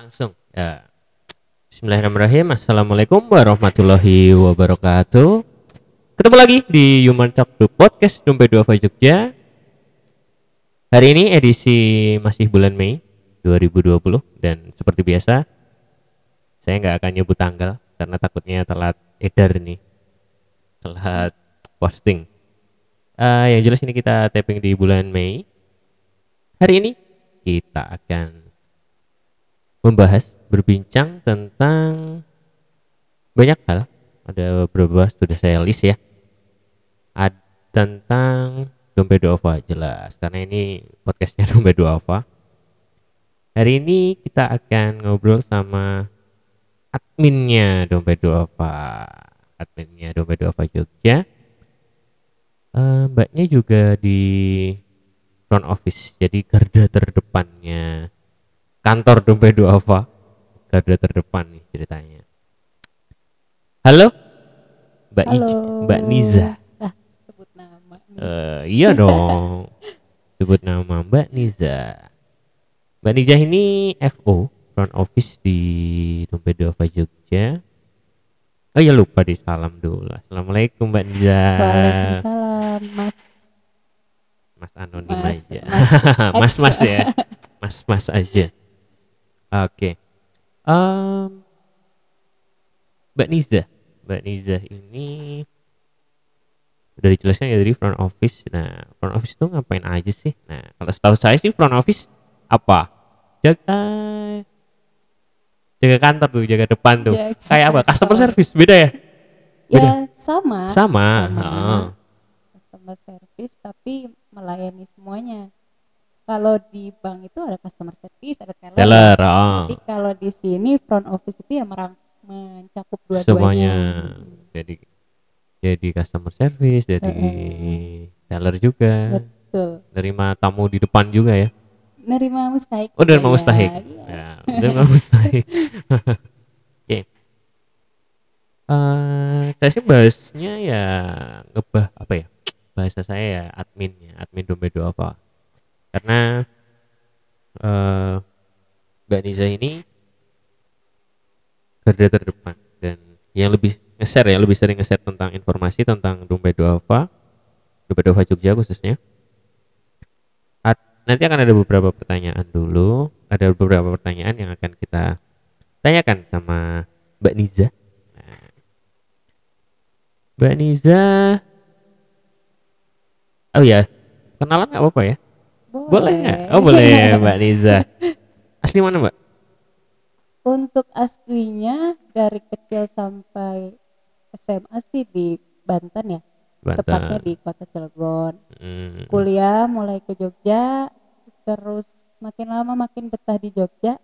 langsung. Ya. Bismillahirrahmanirrahim. Assalamualaikum warahmatullahi wabarakatuh. Ketemu lagi di Human Talk The Podcast Dompet Duafa Jogja. Hari ini edisi masih bulan Mei 2020 Dan seperti biasa Saya nggak akan nyebut tanggal Karena takutnya telat edar nih. Telat posting. Uh, Yang jelas ini kita taping di bulan Mei. Hari ini kita akan membahas berbincang tentang banyak hal. Ada beberapa sudah saya list ya. Ada tentang dompet duafa jelas. Karena ini podcastnya dompet duafa. Hari ini kita akan ngobrol sama adminnya dompet duafa. Adminnya dompet duafa Jogja. Uh, mbaknya juga di front office jadi garda terdepannya kantor dompet duafa garda terdepan nih ceritanya halo mbak Halo. Ij mbak Niza Ah, sebut nama. Eh, iya dong sebut nama mbak Niza mbak Niza ini FO front office di dompet duafa Jogja Oh ya lupa di salam dulu. Assalamualaikum Mbak Niza. Waalaikumsalam, Mas. Mas anonim Mas, aja. Mas, Mas mas ya. Mas mas aja. Oke. Em, Mbak Niza. Mbak Niza ini udah dijelaskan ya dari front office. Nah, front office itu ngapain aja sih? Nah, kalau setahu saya sih front office apa? Jaga jaga kantor tuh, jaga depan tuh. Jaga Kayak apa? Customer service beda ya? Ya, sama. Sama. Sama. Heeh. Customer service tapi melayani semuanya. Kalau di bank itu ada customer service, ada teller. Teller, oh. Tapi kalau di sini front office itu ya merang mencakup dua-duanya. semuanya jadi jadi customer service jadi teller juga Betul. nerima tamu di depan juga ya Nerima mustahik. oh nerima ya. mustahik Iya. ya nerima mustahik oke Eh, saya sih bahasnya ya ngebah apa ya bahasa saya ya adminnya admin dompet apa karena eh Mbak Niza ini garda terdepan dan yang lebih nge-share ya lebih sering nge-share tentang informasi tentang dompet duafa dompet duafa Jogja khususnya. At- nanti akan ada beberapa pertanyaan dulu ada beberapa pertanyaan yang akan kita tanyakan sama Mbak Niza. Nah, Mbak Niza. Oh ya kenalan nggak apa-apa ya boleh nggak oh boleh Mbak Niza asli mana Mbak Untuk aslinya dari kecil sampai SMA sih di Banten ya, tepatnya Banten di kota Cilegon. Hmm. Kuliah mulai ke Jogja, terus makin lama makin betah di Jogja.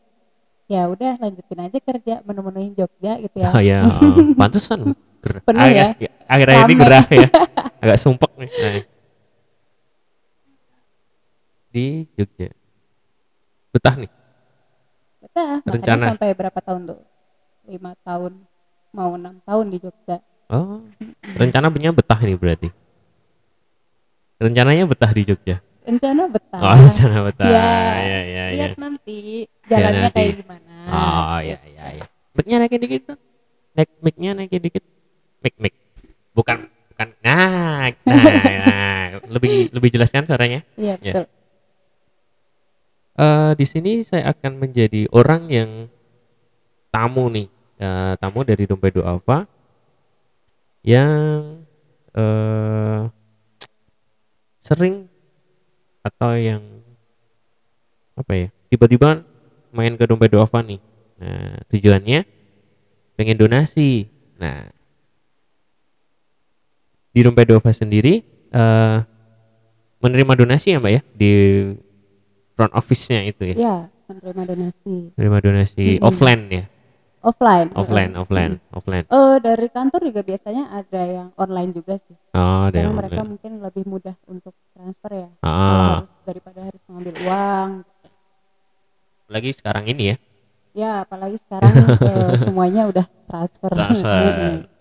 Ya udah lanjutin aja kerja menu-menuin Jogja gitu ya. Oh ya, oh, pantesan. Penuh ya? Akhir-akhir ini gerah ya. Agak sumpek nih. Di Jogja. Betah nih. Betah, makanya Rencana. sampai berapa tahun tuh? Lima tahun, mau enam tahun di Jogja. Oh, rencana punya betah nih berarti. Rencananya betah di Jogja. Rencana betah. Oh, rencana betah. Ya, Ya, ya, ya. Lihat nanti jalannya nanti. kayak gimana. Oh, ya, ya, ya. Mic-nya naikin dikit dong. Naik mic-nya naikin dikit. Mic, mic. Bukan, bukan. Nah, nah, nah. lebih lebih jelaskan suaranya. Iya Ya. Eh, di sini saya akan menjadi orang yang tamu nih, Eh, tamu dari dompet Duafa yang eh sering atau yang apa ya tiba-tiba main ke dompet Duafa nih. Nah tujuannya pengen donasi. Nah di dompet Duafa sendiri eh menerima donasi ya mbak ya di front office-nya itu ya Ya, menerima donasi menerima donasi Mm-mm. offline ya offline. offline Heeh. offline offline Eh dari kantor juga biasanya ada yang online juga sih. oh ada Karena yang mereka online mungkin lebih mudah untuk transfer ya. Ah harus daripada harus mengambil uang. lagi sekarang ini ya Ya, apalagi sekarang eh, semuanya udah transfer. Transfer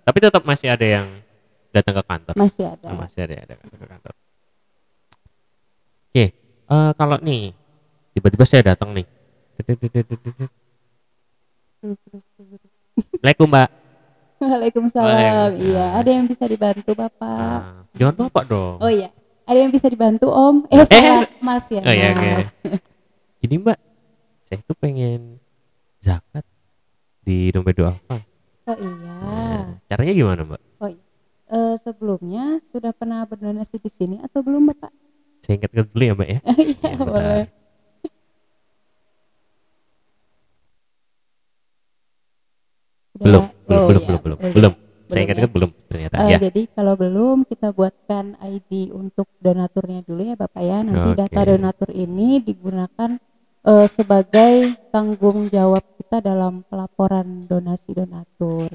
tapi tetap masih ada yang datang ke kantor Masih ada. Oh, masih ada ada datang ke kantor oke eh, kalau nih tiba-tiba saya datang nih Assalamualaikum mbak Waalaikumsalam. Waalaikumsalam. Iya, ada yang bisa dibantu Bapak? Ah, jangan bapak dong Oh iya, ada yang bisa dibantu Om? Eh, Eh, Mas ya, oh iya, oke. Mas. Gini mbak, saya tuh pengen zakat di dompet duafa. Oh iya. Nah, caranya gimana mbak? Oh iya. Eh, sebelumnya sudah pernah berdonasi di sini atau belum Bapak? Saya ingat dulu ya mbak ya. Iya, Ya, boleh. Belum, Udah- belum, oh belum, iya, belum, belum, udah. belum. Saya Belum ingat ya? belum ternyata Eh, ya. Jadi kalau belum kita buatkan ID untuk donaturnya dulu ya Bapak ya. Nanti Oke. data donatur ini digunakan eh, sebagai tanggung jawab kita dalam pelaporan donasi donatur.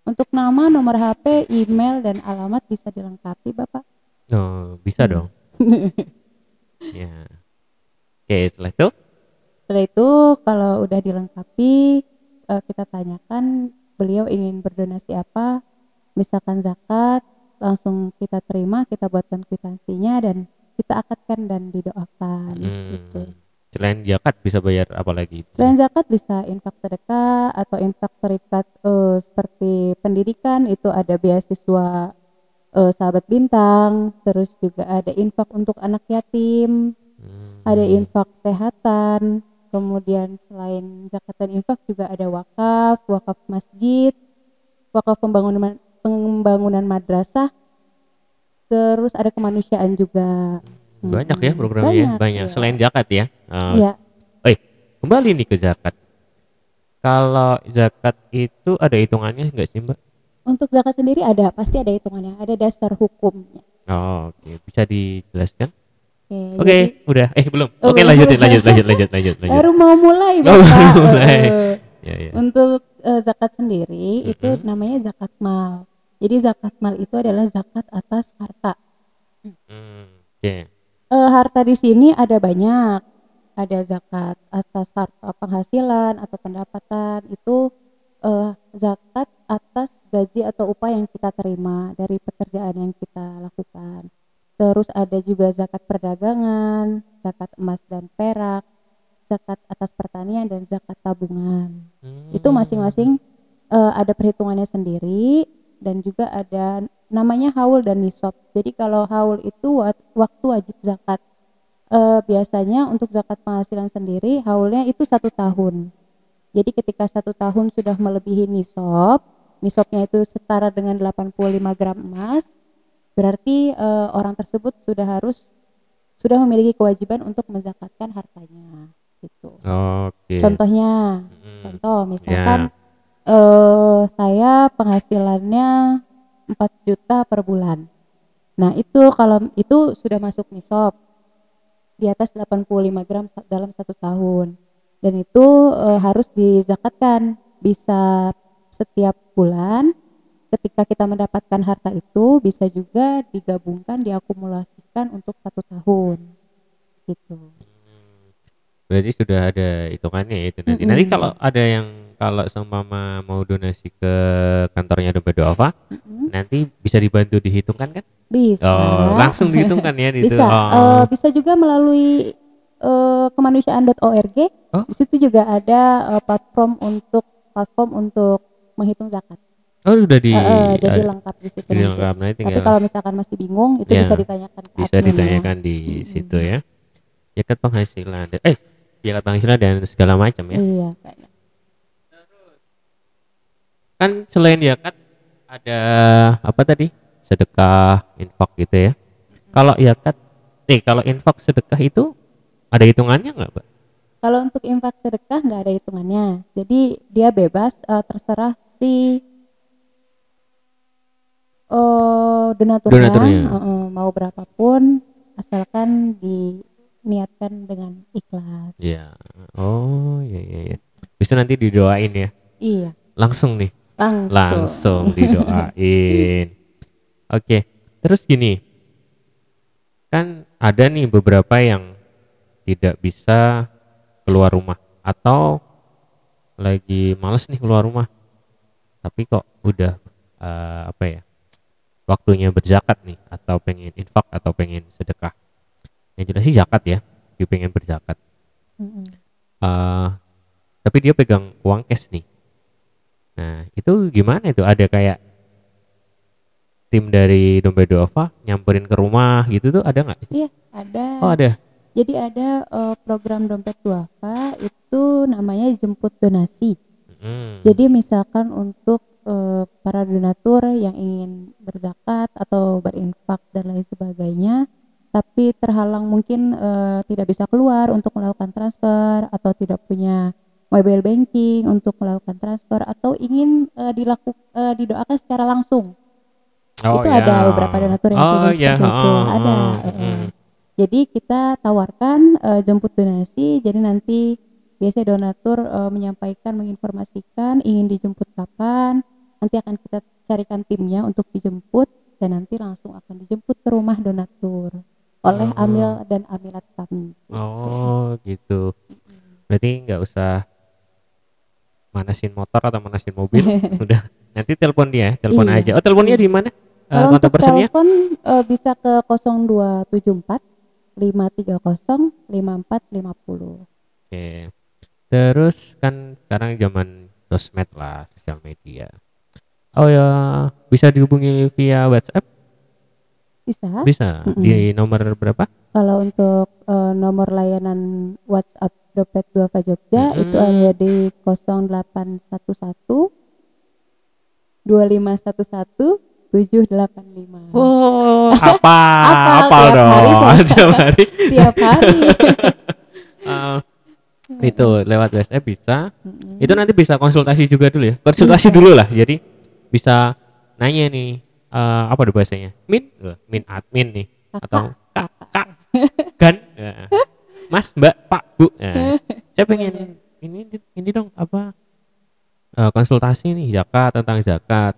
Untuk nama, nomor HP, email dan alamat bisa dilengkapi Bapak. Oh, bisa dong. Ya. Oke, setelah itu Setelah itu kalau udah dilengkapi eh, kita tanyakan beliau ingin berdonasi apa, misalkan zakat, langsung kita terima, kita buatkan kwitansinya dan kita akadkan dan didoakan gitu. hmm, selain zakat bisa bayar apa lagi? Selain zakat bisa infak sedekah atau infak terikat eh, seperti pendidikan itu ada beasiswa eh, sahabat bintang, terus juga ada infak untuk anak yatim, Hmm, ada infak kesehatan, kemudian selain zakat dan infak juga ada wakaf, wakaf masjid, wakaf pembangunan pembangunan madrasah, terus ada kemanusiaan juga. Banyak ya programnya ya, Banyak, banyak. iya. Selain zakat ya. Oh, Ya, Kembali nih ke zakat. Kalau zakat itu ada hitungannya nggak sih mbak? untuk zakat sendiri ada pasti ada hitungannya, ada dasar hukumnya. Oh, oke. Bisa dijelaskan? Oke, Oke, jadi udah. Eh belum. Oh, Oke, belum. lanjutin, lanjut, lanjut, lanjut, lanjut, lanjut. baru mau mulai Bapak. baru mulai. Ya, ya. Untuk eh, zakat sendiri itu Mm-mm. namanya zakat mal. Jadi zakat mal itu adalah zakat atas harta. Hmm, Oke. Eh, harta di sini ada banyak. Ada zakat atas harta penghasilan atau pendapatan itu eh, zakat atas gaji atau upah yang kita terima dari pekerjaan yang kita lakukan. Terus ada juga zakat perdagangan, zakat emas dan perak, zakat atas pertanian dan zakat tabungan. Hmm. Itu masing-masing eh, ada perhitungannya sendiri dan juga ada namanya haul dan nisab. Jadi kalau haul itu wa- waktu wajib zakat. Eh, biasanya untuk zakat penghasilan sendiri haulnya itu satu tahun. Jadi ketika satu tahun sudah melebihi nisab, nisabnya itu setara dengan 85 gram emas, berarti eh, orang tersebut sudah harus sudah memiliki kewajiban untuk menzakatkan hartanya. Gitu. Oke. Contohnya, Hmm, contoh misalkan eh saya penghasilannya 4 juta per bulan. Nah, itu kalau itu sudah masuk nisab di atas 85 gram dalam satu tahun. Dan itu eh, harus dizakatkan bisa setiap bulan ketika kita mendapatkan harta itu bisa juga digabungkan diakumulasikan untuk satu tahun gitu. Hmm. Berarti sudah ada hitungannya ya itu nanti. Mm-mm. Nanti kalau ada yang kalau seumpama mau donasi ke kantornya dompet duafa, Mm-mm. nanti bisa dibantu dihitungkan kan? Bisa. Oh, langsung dihitungkan ya di bisa Oh. eh, bisa juga melalui eh, kemanusiaan.org Oh. di situ juga ada eh, platform untuk platform untuk menghitung zakat oh, udah di Eh, eh, jadi ada- lengkap di situ di nanti. lengkap. Tapi tinggal kalau misalkan masih bingung itu Ya, bisa ditanyakan ke bisa admin ya. ditanyakan di Mm-mm. situ ya. Zakat penghasilan. dan- Eh, zakat penghasilan dan segala macam ya. iya kayaknya. Kan selain zakat ada apa tadi? Sedekah, infak gitu ya. Kalau zakat, nih kalau infak sedekah itu ada hitungannya nggak, Pak? kalau untuk infak sedekah nggak ada hitungannya jadi dia bebas eh, terserah si oh donaturnya, Donaturnya. eh, eh, mau berapapun asalkan diniatkan dengan ikhlas Iya. Oh, iya iya iya. Bisa nanti didoain ya. iya Langsung nih, langsung langsung didoain. Oke. Terus gini. Kan ada nih beberapa yang tidak bisa keluar rumah atau lagi males nih keluar rumah. Tapi kok udah eh, apa ya? Waktunya berzakat nih atau pengen infak atau pengen sedekah. Yang jelas sih zakat ya. Dia pengen berzakat. Mm-mm. eh tapi dia pegang uang cash nih nah itu gimana itu ada kayak tim dari dompet duafa nyamperin ke rumah gitu tuh ada nggak Iya, ada. oh ada Jadi ada eh, program dompet duafa itu namanya jemput donasi. Hmm. Jadi misalkan untuk eh, para donatur yang ingin berzakat atau berinfak dan lain sebagainya, tapi terhalang mungkin eh, tidak bisa keluar untuk melakukan transfer atau tidak punya mobile banking untuk melakukan transfer atau ingin eh, dilaku eh, didoakan secara langsung. Oh, itu ya. ada beberapa donatur yang oh, pengen ya, seperti itu. oh, Ada. oh, mm. Jadi kita tawarkan eh, jemput donasi. Jadi nanti biasanya donatur eh, menyampaikan, menginformasikan ingin dijemput kapan. Nanti akan kita carikan timnya untuk dijemput dan nanti langsung akan dijemput ke rumah donatur oleh Oh. amil dan amilat kami. Oh gitu. Berarti nggak usah manasin motor atau manasin mobil, udah nanti telepon dia, telepon Iya. aja. Oh teleponnya di mana? Eh, Kalau kontak untuk telepon eh, bisa ke 0274 530 5450. Oke. Terus kan sekarang zaman sosmed lah, sosial media. Oh ya, bisa dihubungi via WhatsApp? Bisa. Bisa. Mm-mm. Di nomor berapa? Kalau untuk eh, nomor layanan WhatsApp Dompet Duafa Jogja Mm-mm. itu ada di 0811 2511 785. Oh, apa? Apa? apa Tiap dong? hari saya- Tiap hari. Tiap hari. Eh, itu lewat WhatsApp bisa. Mm-mm. Itu nanti bisa konsultasi juga dulu ya. Konsultasi dulu lah. Jadi bisa nanya nih eh, apa tuh bahasanya? Min, Eh, min admin nih Kakak. atau kak, kak, kan, Ya. mas, mbak, pak, bu. Nah, saya pengen ini ini dong apa eh, konsultasi nih zakat tentang zakat.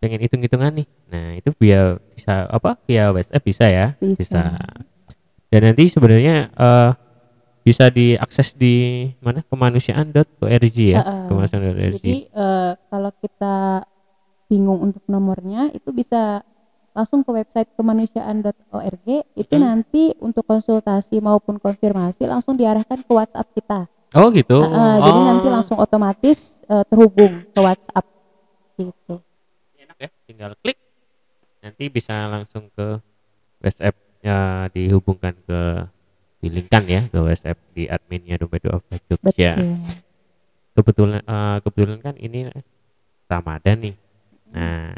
Pengen hitung-hitungan nih. Nah itu via bisa apa via WhatsApp bisa ya? Bisa. Dan nanti sebenarnya eh, bisa diakses di mana kemanusiaan.org ya Heeh. kemanusiaan.org Jadi eh, kalau kita bingung untuk nomornya itu bisa langsung ke website kemanusiaan.org itu Hmm. nanti untuk konsultasi maupun konfirmasi langsung diarahkan ke WhatsApp kita. oh gitu Heeh, Jadi Oh, nanti langsung otomatis eh, terhubung ke WhatsApp gitu. enak ya tinggal klik nanti bisa langsung ke WhatsApp ya dihubungkan ke dilingkan ya ke WhatsApp di adminnya dompet doa Jogja Betul. kebetulan eh, kebetulan kan ini Ramadan nih nah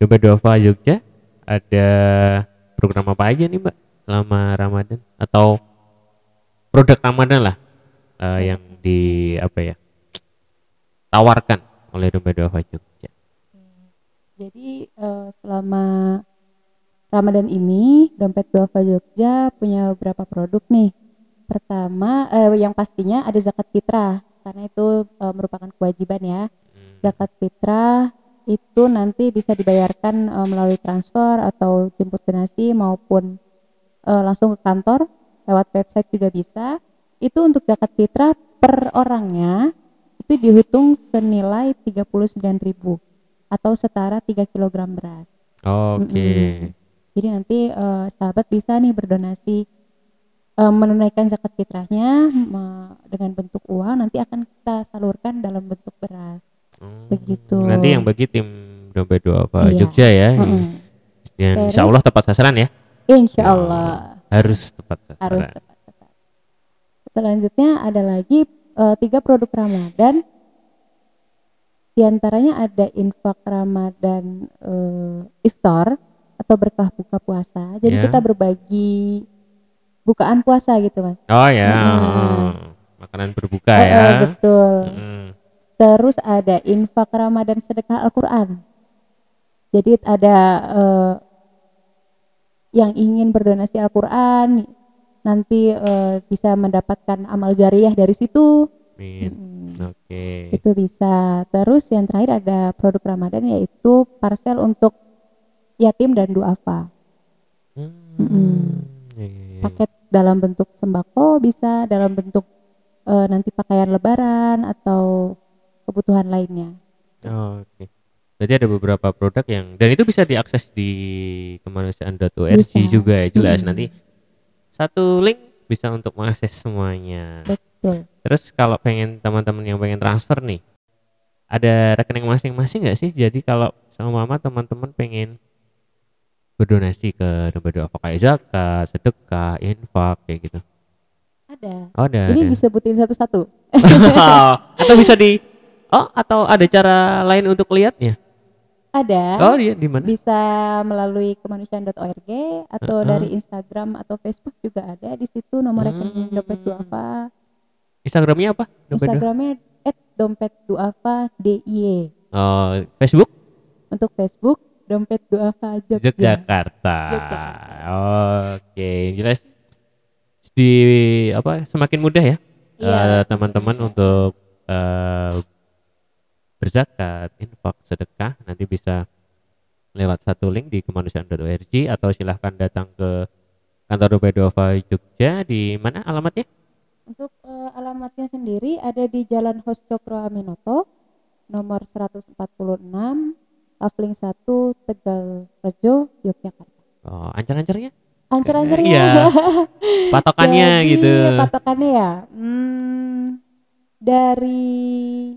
dompet Dova Jogja ada program apa aja nih mbak selama Ramadan atau produk Ramadan lah eh, yang di apa ya tawarkan oleh dompet Dova Jogja Jadi eh, selama Ramadan ini dompet Duafa Jogja punya beberapa produk nih. Pertama, eh, yang pastinya ada zakat fitrah karena itu eh, merupakan kewajiban ya. Zakat fitrah itu nanti bisa dibayarkan eh, melalui transfer atau jemput donasi maupun eh, langsung ke kantor lewat website juga bisa. Itu untuk zakat fitrah per orangnya itu dihitung senilai 39.000 atau setara 3 kg beras. oke Mm-mm. Jadi nanti eh, sahabat bisa nih berdonasi eh, menunaikan zakat fitrahnya me- dengan bentuk uang nanti akan kita salurkan dalam bentuk beras. Hmm, begitu. nanti yang bagi tim dompet Dova Iya. Jogja ya dan Terus- insya Allah tepat sasaran ya Insya Allah harus tepat sasaran harus tepat-tepat. Selanjutnya ada lagi eh, tiga produk Ramadan. Di antaranya ada infak Ramadan eh, iftar atau berkah buka puasa. Jadi Ya. kita berbagi bukaan puasa gitu mas. oh ya Mm-mm. makanan berbuka Eh, ya eh, betul. Mm. Terus ada infak Ramadan sedekah Al-Quran. Jadi ada eh, yang ingin berdonasi Al-Quran nanti eh, bisa mendapatkan amal jariah dari situ. Amin. Mm, oke Itu bisa. Terus yang terakhir ada produk Ramadan yaitu parcel untuk yatim dan duafa. Hmm, ya. Paket dalam bentuk sembako bisa, dalam bentuk eh, nanti pakaian lebaran atau kebutuhan lainnya. Oh, oke Berarti ada beberapa produk yang dan itu bisa diakses di kemanusiaan.org juga ya jelas Mm. nanti satu link bisa untuk mengakses semuanya. Betul. Terus kalau pengen teman-teman yang pengen transfer nih, ada rekening masing-masing nggak sih? Jadi kalau sama mama teman-teman pengen berdonasi ke doa kayak zakat, sedekah, infak kayak gitu. Ada. Oh, ada. Ini ada. disebutin satu-satu. atau bisa di Oh, atau ada cara lain untuk lihatnya? Ada. Oh, iya di mana? Bisa melalui kemanusiaan.org atau Heeh. dari Instagram atau Facebook juga ada di situ nomor rekening Hmm. dompet duafa. Instagramnya apa? Dompet? Instagramnya dompet duafa DIY. Oh, Facebook? Untuk Facebook dompet duafa Jogja. Yogyakarta. Yogyakarta. Oke, jelas di apa semakin mudah ya Iya, eh, teman-teman untuk eh, berzakat, infak, sedekah nanti bisa lewat satu link di kemanusiaan.org atau silahkan datang ke kantor Duafa Jogja di mana alamatnya? Untuk eh, alamatnya sendiri ada di Jalan Hos Cokro Aminoto nomor 146 Kafling 1 Tegal Rejo Yogyakarta. Oh, ancar-ancarnya? Ancer-ancernya. Iya, Patokannya Jadi, gitu. Patokannya ya. Hmm, dari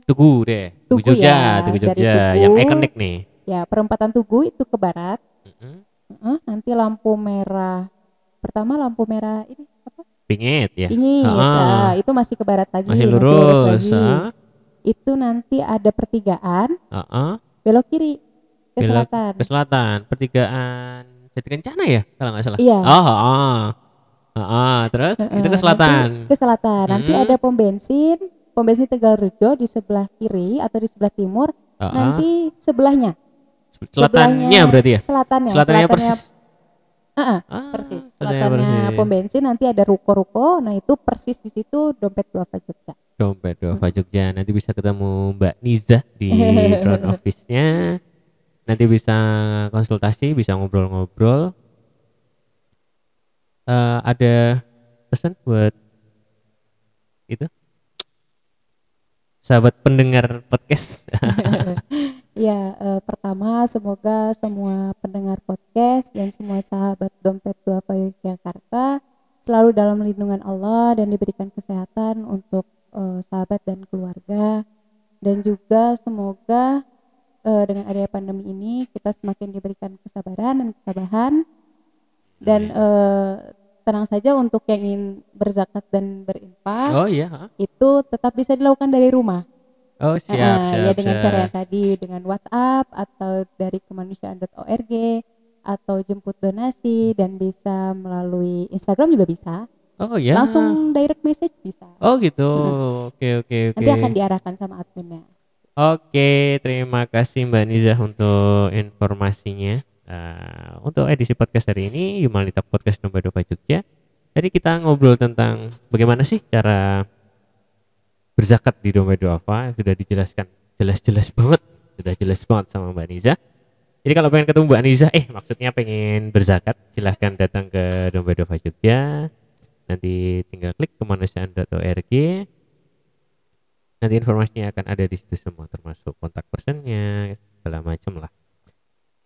Tugu deh, Tugu Tugu Jogja, ya, Tugu dari Jogja Tugu. yang ikonik nih. ya perempatan Tugu itu ke barat. Mm-mm. Heeh, nanti lampu merah. Pertama lampu merah ini apa? Pingit ya. Ini Ah. itu masih ke barat lagi, Masih lurus. lagi. ah. Itu nanti ada pertigaan Heeh. belok kiri ke Belok selatan. ke selatan pertigaan jadi kencana ya kalau nggak salah Iya. oh heeh. Heeh, terus Heeh, itu ke nanti selatan ke selatan. Nanti Hmm. ada pom bensin, pom bensin Tegal Rejo di sebelah kiri atau di sebelah timur. Heeh. Nanti sebelahnya, selatannya sebelahnya- berarti ya selatannya, selatannya persis Heeh, Ah, persis. selatannya Selatannya persis. pom bensin nanti ada ruko-ruko. Nah itu persis di situ dompet duafa Jogja. dompet Dova Jogja nanti bisa ketemu Mbak Niza di front office-nya nanti bisa konsultasi bisa ngobrol-ngobrol Eh, ada pesan buat itu sahabat pendengar podcast. Ya, eh, pertama semoga semua pendengar podcast dan semua sahabat dompet duafa Yogyakarta selalu dalam lindungan Allah dan diberikan kesehatan untuk eh, sahabat dan keluarga. Dan juga semoga eh, dengan adanya pandemi ini kita semakin diberikan kesabaran dan ketabahan. Dan eh, tenang saja untuk yang ingin berzakat dan berinfak oh iya itu tetap bisa dilakukan dari rumah. oh siap Ah, siap ya dengan siap. cara yang tadi dengan WhatsApp atau dari kemanusiaan.org atau jemput donasi dan bisa melalui Instagram juga bisa. oh ya Langsung direct message bisa. oh gitu oke oke oke Nanti akan diarahkan sama adminnya. Oke, terima kasih Mbak Niza untuk informasinya. Eh, untuk edisi podcast hari ini, Humanita Podcast nomor 2 Jogja. Jadi kita ngobrol tentang bagaimana sih cara berzakat di dompet duafa sudah dijelaskan jelas-jelas banget, sudah jelas banget sama Mbak Niza. Jadi kalau pengen ketemu Mbak Niza, eh maksudnya pengen berzakat, silahkan datang ke dompet duafa Jogja. Nanti tinggal klik kemanusiaan.org nanti informasinya akan ada di situ semua termasuk kontak personnya segala macam lah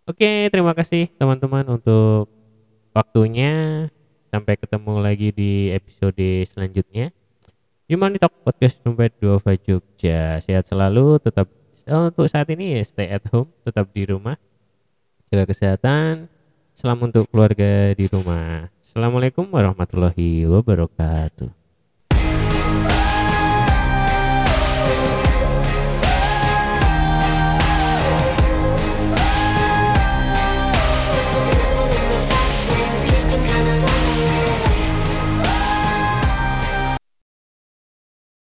oke terima kasih teman-teman untuk waktunya. Sampai ketemu lagi di episode selanjutnya. Human Talk Podcast Dompet Duafa Jogja. Sehat selalu tetap oh, untuk saat ini ya stay at home tetap di rumah. Jaga kesehatan salam untuk keluarga di rumah. Assalamualaikum warahmatullahi wabarakatuh